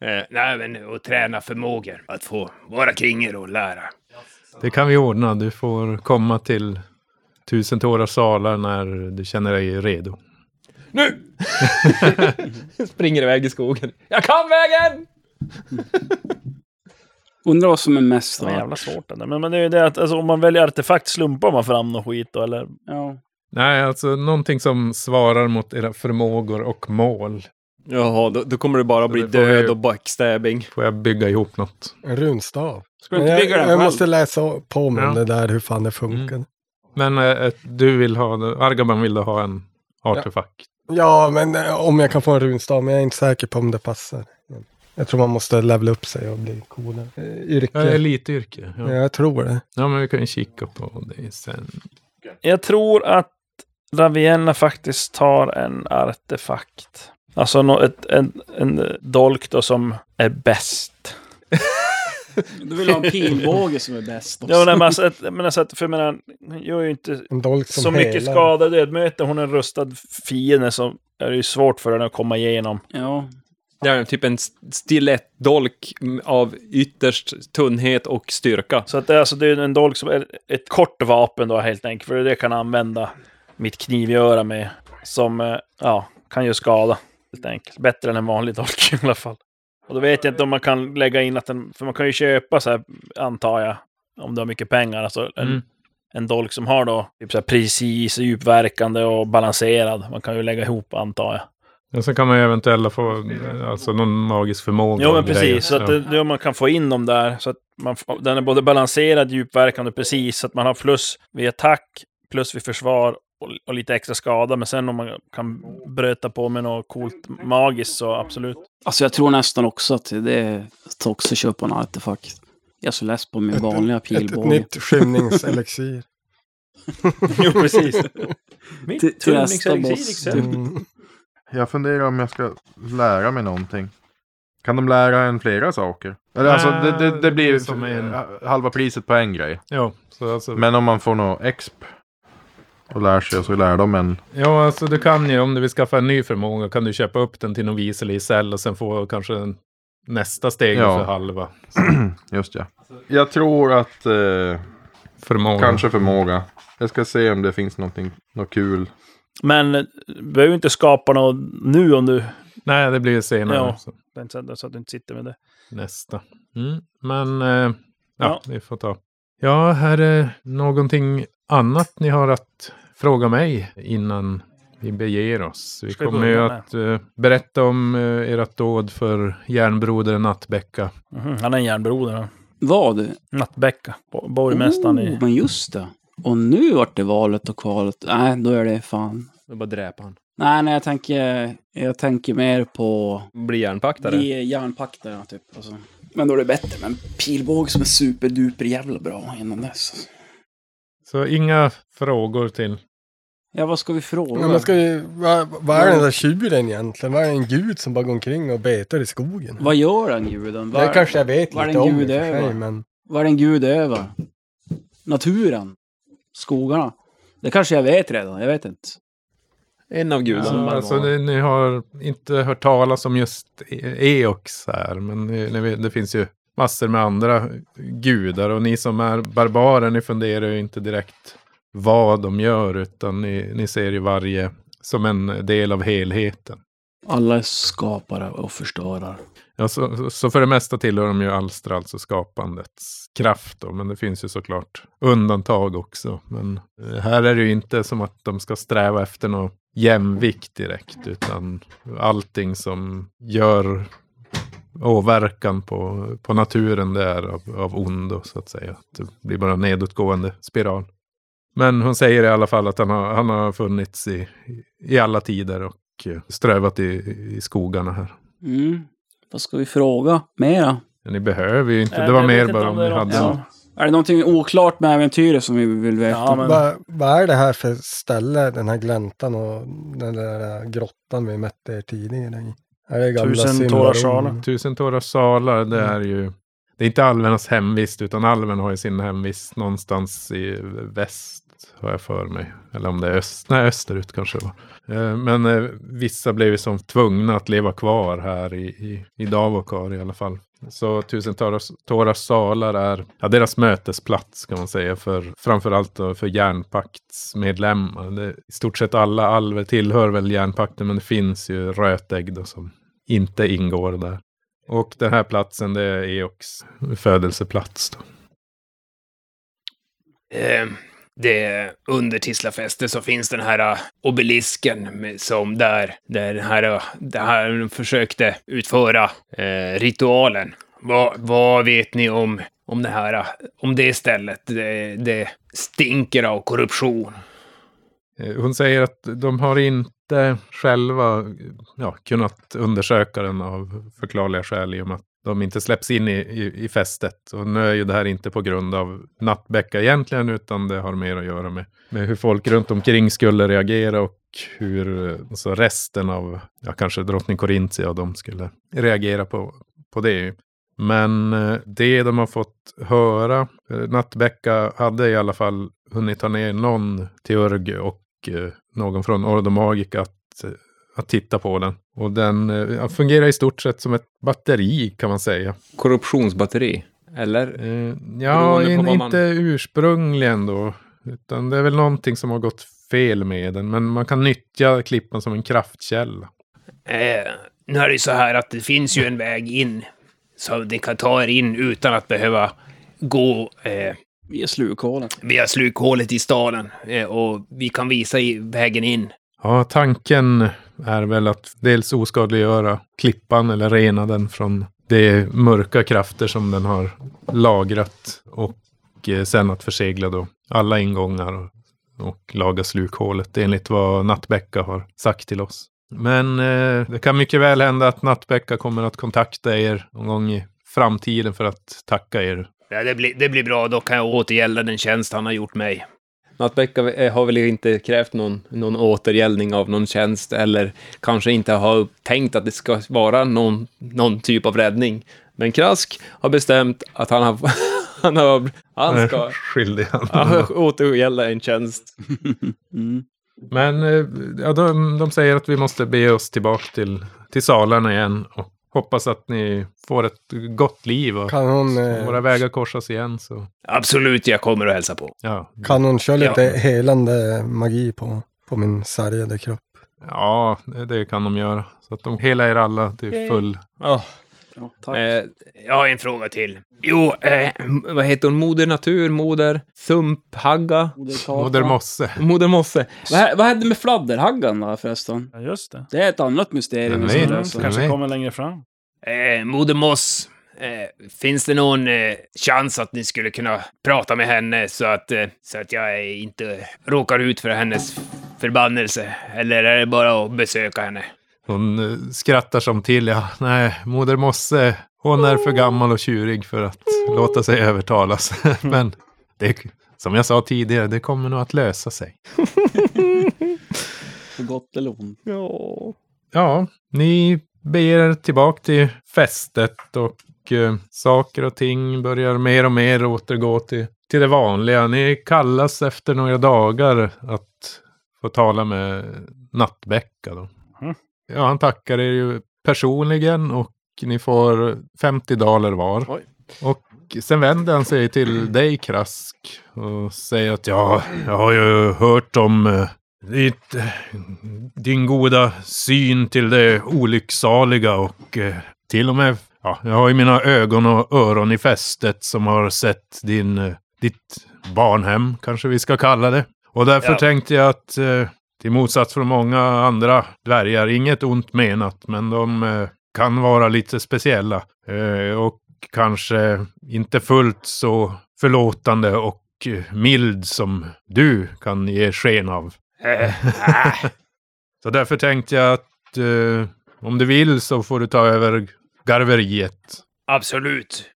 eh, nej, men och träna förmågor. Att få vara kring er och lära. Det kan vi ordna. Du får komma till tusen tårars salar när du känner dig redo. Nu! *laughs* Springer iväg i skogen. Jag kan vägen! Undrar vad som är mest Det var jävla svårt det där. Men, men det är ju det att alltså, om man väljer artefakt slumpar man fram något skit då eller? Ja. Nej, alltså någonting som svarar mot era förmågor och mål. Jaha, då, då kommer det bara bli det död och backstabbing. Får jag bygga ihop något? En runstav. Ska du inte jag, bygga den jag måste läsa på mig om Ja. det där, hur fan det funkar. Men eh, du vill ha, Argaban vill du ha en artefakt. Ja, men eh, om jag kan få en runstav, men jag är inte säker på om det passar. Jag tror man måste levela upp sig och bli coolare. Eh, Yrke. Ja, elityrke. Ja, Ja. jag tror det. ja, men vi kan ju kika på det sen. Jag tror att Ravienna faktiskt tar en artefakt. Alltså nå- ett, en, en dolk då som är bäst. *laughs* Du vill ha en pilbåge som är bäst också. Ja, men alltså, ett- men alltså, att- för jag menar, hon gör ju inte En dolk som så mycket helar. skada död. Möter hon en rustad fiende så är det ju svårt för henne att komma igenom. Ja. Det är typ en stilettdolk av ytterst tunnhet och styrka. Så att det, är alltså, det är en dolk som är ett kort vapen då helt enkelt. För det kan jag använda mitt knivgöra med. Som, eh, ja, kan ju skada. Helt enkelt. Bättre än en vanlig dolk *laughs* i alla fall. Och då vet jag inte om man kan lägga in att den, för man kan ju köpa så här, antar jag, om du har mycket pengar. Alltså en, Mm. en dolk som har då typ så här precis, djupverkande och balanserad. Man kan ju lägga ihop antar jag. Och så kan man ju eventuellt få alltså, någon magisk förmåga. Och men grejer. precis. Så att Ja. det, det, man kan få in dem där. Så att man, den är både balanserad, djupverkande precis. Så att man har plus vid attack, plus vid försvar och, och lite extra skada. Men sen om man kan bröta på med något coolt magiskt så absolut. Alltså jag tror nästan också att det är att också köpa en artefakt. Jag är så less på min vanliga Ett, ett pilbåge. nytt skymningselixir. *laughs* jo, precis. *laughs* Mitt Till- till nästa turningselixir, boss. Mm. Jag funderar om jag ska lära mig någonting. Kan de lära en flera saker? Eller alltså, det, det, det blir som en- halva priset på en grej. Ja, så alltså, Men om man får något exp och lär sig så lär de en... ja, alltså du kan ju om du vill skaffa en ny förmåga kan du köpa upp den till någon vis eller isell och sen få kanske en, nästa steg Ja. för halva *clears throat* Just ja. Jag tror att eh, förmåga. kanske förmåga. Jag ska se om det finns något kul. Men du behöver ju inte skapa något nu om du... Nej, det blir ju senare. Ja. Så, Så att du inte sitter med det. nästa. Mm. Men eh, ja, Ja. vi får ta. Ja, här är någonting annat ni har att fråga mig innan vi beger oss. Vi Ska kommer ju att eh, berätta om eh, ert dåd för järnbrodern Nattbäcka. Mhm, Han är en järnbroder. Vad? Nattbäcka. bo- Borgmästaren i... Oh, men just det. Och nu vart det valet och kvalet. Nej, då är det fan. Är bara dräpa han. Nej, nej, jag tänker, jag tänker mer på... Bli järnpaktare. Bli järnpaktare, typ. Alltså. Men då är det bättre med en pilbåge som är superduper jävla bra innan dess. Så inga frågor till. Ja, vad ska vi fråga? Ja, men ska vi, vad, vad är den där tjuren egentligen? Vad är en gud som bara går omkring och betar i skogen? Vad gör den guden? Vad, Det kanske jag vet lite en om i och gud för sig, över? men... vad är en gud över? Naturen? Skogarna? Det kanske jag vet redan, jag vet inte. En av gudarna. Ja, alltså, det, ni har inte hört talas om just E- Eox här, men ni, ni det finns ju massor med andra gudar och ni som är barbarer, ni funderar ju inte direkt vad de gör, utan ni, ni ser ju varje som en del av helheten. Alla är skapare och förstörare. Ja, så, så- för det mesta tillhör de ju alster, alltså skapandets kraft. Då, men det finns ju såklart undantag också. Men eh, här är det ju inte som att de ska sträva efter någon jämvikt direkt. Utan allting som gör åverkan på, på naturen det är av, av ondo så att säga. Det blir bara en nedåtgående spiral. Men hon säger i alla fall att han har, han har funnits i, i alla tider och eh, strövat i, i skogarna här. Mm. Vad ska vi fråga mera? Ja, ni behöver ju inte. Nej, det var mer bara om ni är hade... något- Ja. Är det någonting oklart med äventyret som vi vill veta? Ja, men- Vad, vad är det här för ställe, den här gläntan och den där grottan vi mätte er tidigare i? Är det gamla Tusen Simbarum? tårar salar. Tusen tårars salar, det är ju... Det är inte alvernas hemvist, utan alven har ju sin hemvist någonstans i väst, har jag för mig. Eller om det är öst, nej, österut kanske det var. Eh, men eh, vissa blev ju som tvungna att leva kvar här i, i, i Davokar i alla fall. Så Tusen tårars, salar är ja, deras mötesplats kan man säga. För, framförallt då för järnpaktsmedlemmar. Det, I stort sett alla alver tillhör väl järnpakten men det finns ju rötägg då som inte ingår där. Och den här platsen det är Eoks födelseplats. Då. Eh, det under Tislafäste så finns den här äh, obelisken med, som där, där den här, äh, där här försökte utföra eh, ritualen. Vad, vad vet ni om, om det här, om det stället? Det, det stinker av korruption. Eh, hon säger att de har inte själva ja, kunnat undersöka den av förklarliga skäl i och med att de inte släpps in i, i, i fästet. Och nu är ju det här inte på grund av Nattbäcka egentligen, utan det har mer att göra med, med hur folk runt omkring skulle reagera och hur alltså resten av, ja kanske drottning Korintia och de skulle reagera på, på det. Men eh, det de har fått höra, eh, Nattbäcka hade i alla fall hunnit ta ner någon teurg och någon från Ordo Magica att, att titta på den. Och den eh, fungerar i stort sett som ett batteri kan man säga. Korruptionsbatteri. Eller? Eh, ja, in, man- inte ursprungligen då. Utan det är väl någonting som har gått fel med den. Men man kan nyttja klippan som en kraftkälla. Eh, nu är det ju så här att det finns ju en väg in. Så ni kan ta er in utan att behöva gå eh, Vi är slukhålet. via slukhålet i staden. Eh, och vi kan visa vägen in. Ja, tanken är väl att dels oskadliggöra klippan eller rena den från de mörka krafter som den har lagrat. Och eh, sen att försegla då alla ingångar och, och laga slukhålet enligt vad Nattbäcka har sagt till oss. Men eh, det kan mycket väl hända att Nattbäcka kommer att kontakta er någon gång i framtiden för att tacka er. Ja, det, blir, det blir bra, då kan jag återgälda den tjänst han har gjort mig. Nattbäcka eh, har väl inte krävt någon, någon återgällning av någon tjänst eller kanske inte har tänkt att det ska vara någon, någon typ av räddning. Men Krask har bestämt att han har... *laughs* Han, har, han ska skyldig han. återgälda en tjänst. *laughs* Mm. Men eh, ja, de, de säger att vi måste be oss tillbaka till, till salarna igen. Och hoppas att ni får ett gott liv. Och Kan hon, eh, våra vägar korsas igen så Absolut, jag kommer att hälsa på. ja. kan hon köra lite Ja. helande magi på, på min sargade kropp? Ja, det, det kan de göra. Så att de hela er alla till full. Oh, Ja, tack. eh, Jag har en fråga till. Jo, eh, vad heter hon? Moder Natur? Moder Thumphagga? Moder Mosse. Moder Mosse? Vad, vad hände med fladderhaggan då förresten? Ja, just det. Det är ett annat mysterium. Jag vet. Jag Kanske kommer längre fram. eh, Moder Moss. Eh, finns det någon eh, chans att ni skulle kunna prata med henne så att, eh, så att jag inte råkar ut för hennes förbannelse? Eller är det bara att besöka henne? Hon eh, skrattar som till. Ja, nej, Moder Mosse. Hon är för gammal och tjurig för att låta sig övertalas. *laughs* Men det, som jag sa tidigare, det kommer nog att lösa sig. *laughs* För gott eller ont. Ja. Ja, ni beger er tillbaka till fästet och eh, saker och ting börjar mer och mer återgå till, till det vanliga. Ni kallas efter några dagar att få tala med Nattbäcka. Då. Ja, han tackar er ju personligen och ni får 50 daler var. Oj. Och sen vänder han sig till dig Krask och säger att ja, jag har ju hört om eh, ditt, din goda syn till det olycksaliga och eh, till och med, ja, jag har ju mina ögon och öron i fästet som har sett din, eh, ditt barnhem, kanske vi ska kalla det. Och därför Ja. tänkte jag att till motsats från många andra dvärgar, inget ont menat, men de eh, kan vara lite speciella. Eh, och kanske inte fullt så förlåtande och eh, mild som du kan ge sken av. *laughs* Så därför tänkte jag att eh, om du vill så får du ta över garveriet. absolut.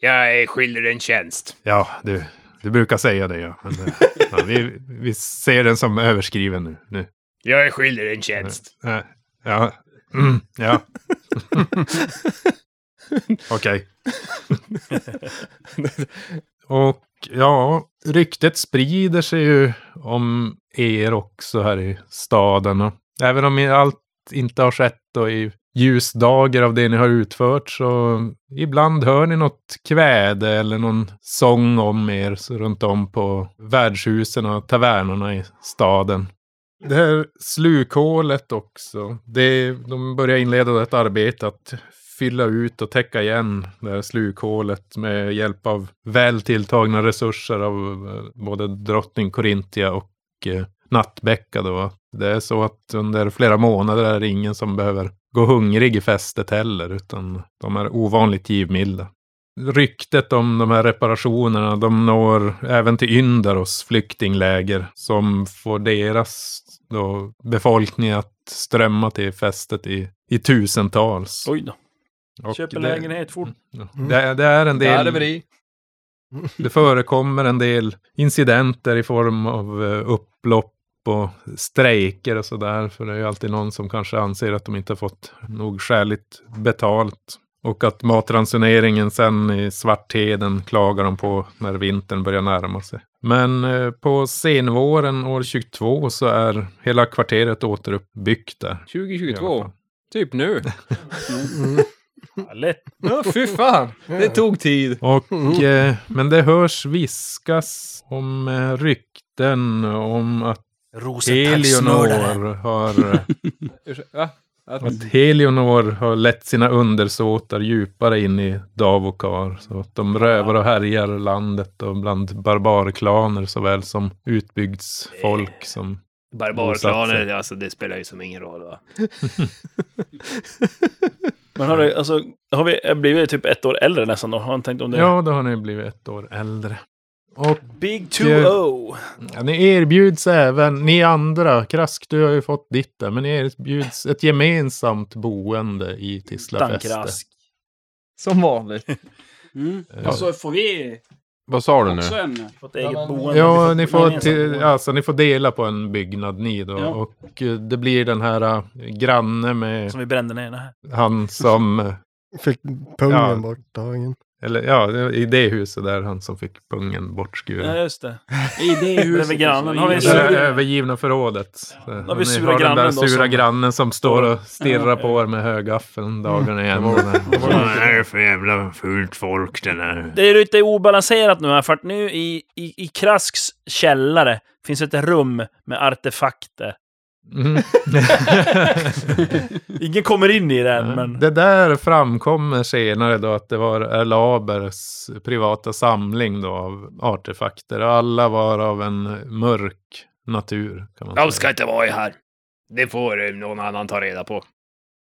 Jag är skyldig en tjänst. Ja, du, du brukar säga det ja. Men, eh, ja vi, vi ser den som överskriven nu. nu. Jag är skyldig en tjänst. Eh, ja. Mm, ja. *laughs* Okej. *laughs* Och ja, ryktet sprider sig ju om er också här i staden. Och även om allt inte har skett då i ljusdagar av det ni har utfört så ibland hör ni något kväde eller någon sång om er så runt om på värdshusen och tavernorna i staden. Det här slukhålet också. Det, de börjar inleda ett arbete att fylla ut och täcka igen det här slukhålet med hjälp av väl tilltagna resurser av eh, både drottning Korintia och eh, Nattbäcka. Då. Det är så att under flera månader är det ingen som behöver gå hungrig i fästet heller, utan de är ovanligt givmilda. ryktet om de här reparationerna, de når även till Yndaros flyktingläger som får deras då, befolkning att strömma till fästet i, i tusentals. Oj då. Och Köper det- lägenhet fort. Ja, Det, det är en del... Garveri. Det förekommer en del incidenter i form av eh, upplopp och strejker och sådär. För det är ju alltid någon som kanske anser att de inte har fått nog skäligt betalt. Och att matransoneringen sen i Svartheden klagar de på när vintern börjar närma sig. Men eh, på senvåren år 22 så är hela kvarteret återuppbyggt där. I alla 2022. fall. Typ nu. *laughs* Lätt. Ja, fy fan. Det tog tid. Och, eh, men det hörs viskas om eh, rykten om att Helionor har, eh? *laughs* Att, Helionor har lett sina undersåtar djupare in i Davokar. Så att de rövar och härjar landet och bland barbarklaner såväl som utbygdsfolk som Barbarklaner, alltså det spelar ju som ingen roll va? *laughs* Men har, det, alltså, har vi blivit typ ett år äldre nästan då? Har han tänkt om det? Ja, då har ni blivit ett år äldre. Och Big 2-0. ja, ni erbjuds även, ni andra, Krask du har ju fått ditt där, men ni erbjuds ett gemensamt boende i Tisla fäste. Dankrask. som vanligt. *laughs* Mm. Ja. Och så får vi Vad sa du nu? en... Fått eget boende. Ja, ni får, till, alltså, ni får dela på en byggnad ni då. Ja. Och eh, det blir den här uh, granne med Som vi brände ner. Nej. han som, eh, Fick pungen Ja. borttagen. Eller ja, det i det huset där han som fick pungen bortskuren. Ja, just det. I det *laughs* huset. Bredvid grannen också. har vi I en Det där sur- övergivna förrådet. har vi sura har den där grannen då sura som- grannen som står och stirrar Ja. på er med högaffeln dagarna igen. Det är för jävla fult folk den här. Det är lite obalanserat nu här, för att nu i, i, i Krasks källare finns ett rum med artefakter. Mm. *laughs* Ingen kommer in i den, men... Det där framkommer senare då att det var Erlabers privata samling då av artefakter. Alla var av en mörk natur. Kan man De säga. ska inte vara i här. Det får eh, någon annan ta reda på.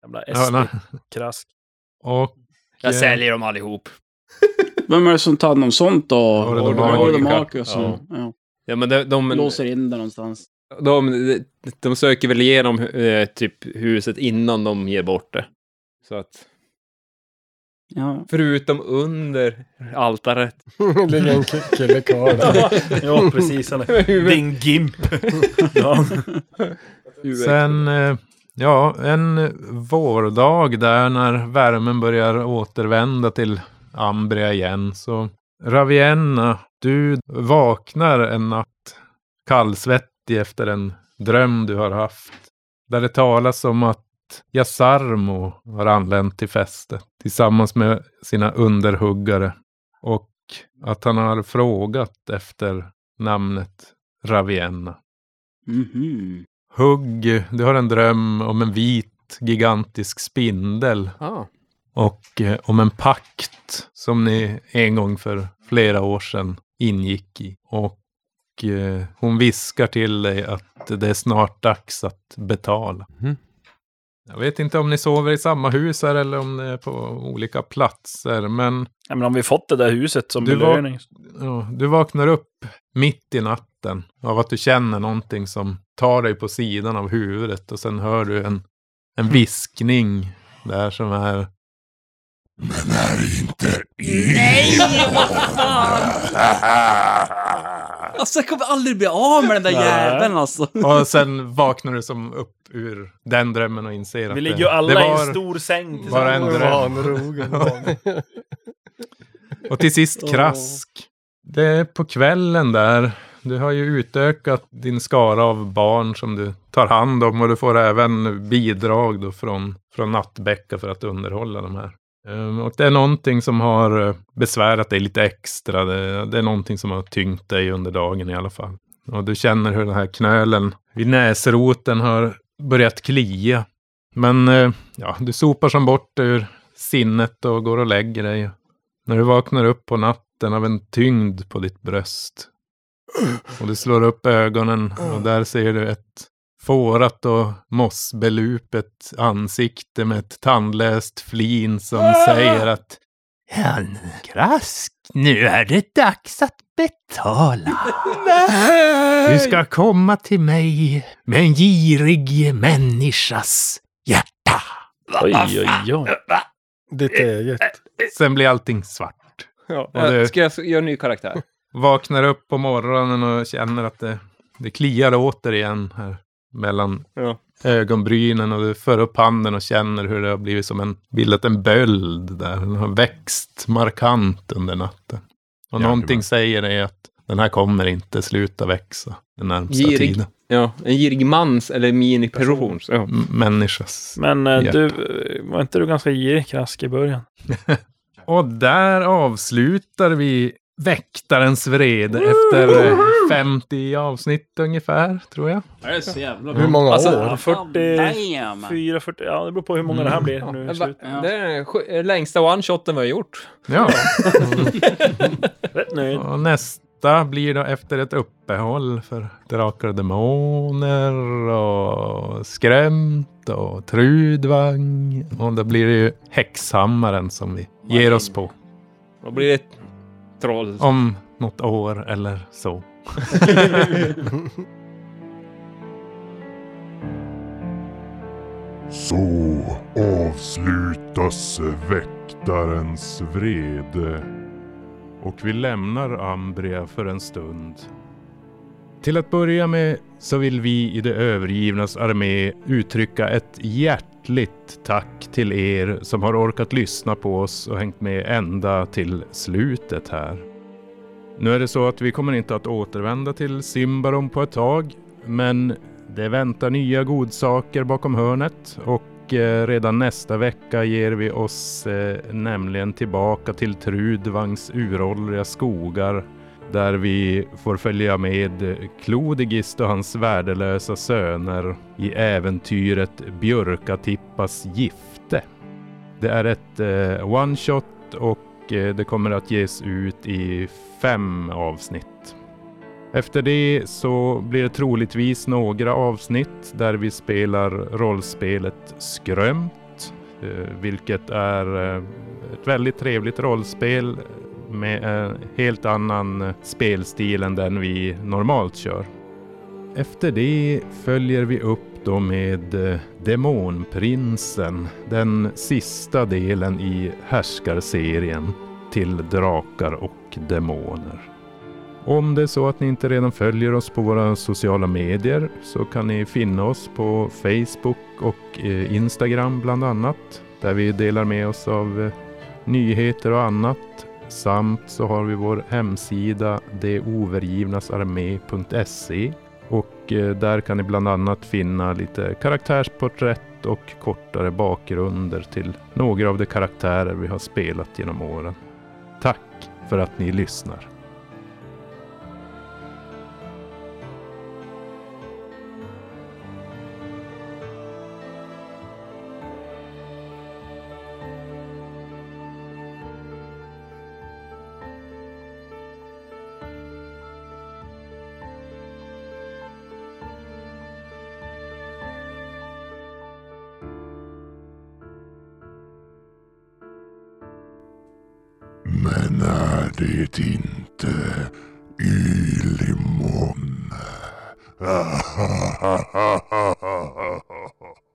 Jävla Ja, SD, nej. Krask. och, Jag eh, säljer dem allihop. Vem är det som tar hand om sånt då? Och så. Ja. Ja. Ja, men de, de, Låser in det någonstans. De, de söker väl igenom eh, typ huset innan de ger bort det. Så att, Ja. förutom under altaret. *laughs* Det ligger en ki- kille kvar där. Ja, precis. Han är *laughs* din gimp. *laughs* ja. Sen, eh, ja, en vårdag där när värmen börjar återvända till Ambria igen så Ravienna, du vaknar en natt kallsvettig efter en dröm du har haft. Där det talas om att Jasarmo har anlänt till fästet tillsammans med sina underhuggare. Och att han har frågat efter namnet Ravienna. Mhm. Hugg, du har en dröm om en vit gigantisk spindel Ah. och eh, om en pakt som ni en gång för flera år sedan ingick i. Och hon viskar till dig att det är snart dags att betala. Mhm. Jag vet inte om ni sover i samma hus här eller om det är på olika platser, men ja, men om vi fått det där huset som Du belöning. Ja, du vaknar upp mitt i natten av att du känner någonting som tar dig på sidan av huvudet och sen hör du en, en viskning där som är Men är inte Nej, vad *laughs* Alltså jag kommer aldrig bli av med den där jäveln alltså. och sen vaknar du som upp ur den drömmen och inser att Vi det, ligger ju alla det i var, en stor säng bara en dröm. *laughs* Och till sist krask. Det är på kvällen där. Du har ju utökat din skara av barn som du tar hand om och du får även bidrag då från, från Nattbäcka för att underhålla de här. Ehm, och det är någonting som har eh, besvärat dig lite extra. Det, det är någonting som har tyngt dig under dagen i alla fall. Och du känner hur den här knölen vid näsroten har börjat klia. Men eh, ja, du sopar som bort ur sinnet och går och lägger dig. När du vaknar upp på natten av en tyngd på ditt bröst. Och du slår upp ögonen och där ser du ett fårat och mossbelupet ansikte med ett tandlöst flin som säger att Ja, Krask, nu är det dags att betala. Du ska komma till mig med en girig människas hjärta. Oj, oj, oj. Ditt eget. Sen blir allting svart. Ja, det- Ska jag göra en ny karaktär? Vaknar upp på morgonen och känner att det, det kliar återigen här mellan Ja. ögonbrynen och du för upp handen och känner hur det har blivit som en, bildat en böld där. Den har växt markant under natten. Och Ja, någonting det säger dig att den här kommer inte sluta växa den närmsta Girig. tiden. Ja, en girig mans eller minipersons. Ja. Människas. Men eh, Hjärta. du, var inte du ganska girig Krask i början? *laughs* Och där avslutar vi Väktarens vrede efter eh, 50 avsnitt ungefär, tror jag. Det är så jävla Hur många Alltså, år? 44, 40, ja det beror på hur många det här blir nu. Ja. Det är den sj- längsta one-shoten vi har gjort. Ja. *laughs* Rätt nöjd. Och nästa blir då efter ett uppehåll för Drakar och Demoner och Skrämt och Trudvang. Och då blir det ju Häxhammaren som vi ger oss på. Då blir det troll. Om något år eller så. *laughs* Så avslutas väktarens vrede. Och vi lämnar Ambria för en stund. Till att börja med så vill vi i det övergivnas armé uttrycka ett hjärtligt tack till er som har orkat lyssna på oss och hängt med ända till slutet här. Nu är det så att vi kommer inte att återvända till Simbarom på ett tag, men det väntar nya godsaker bakom hörnet och eh, redan nästa vecka ger vi oss eh, nämligen tillbaka till Trudvangs uråldriga skogar där vi får följa med Klodigist och hans värdelösa söner i äventyret Björkatippas gifte. Det är ett eh, one shot och eh, det kommer att ges ut i fem avsnitt. Efter det så blir det troligtvis några avsnitt där vi spelar rollspelet Skrömt, eh, vilket är eh, ett väldigt trevligt rollspel med en helt annan eh, spelstil än den vi normalt kör. Efter det följer vi upp då med eh, Demonprinsen, den sista delen i härskarserien till Drakar och Demoner. Om det är så att ni inte redan följer oss på våra sociala medier så kan ni finna oss på Facebook och eh, Instagram bland annat. Där vi delar med oss av nyheter och annat. Samt så har vi vår hemsida deovergivnasarmé.se och eh, där kan ni bland annat finna lite karaktärsporträtt och kortare bakgrunder till några av de karaktärer vi har spelat genom åren. Tack för att ni lyssnar. Det inte Ylimon? *laughs*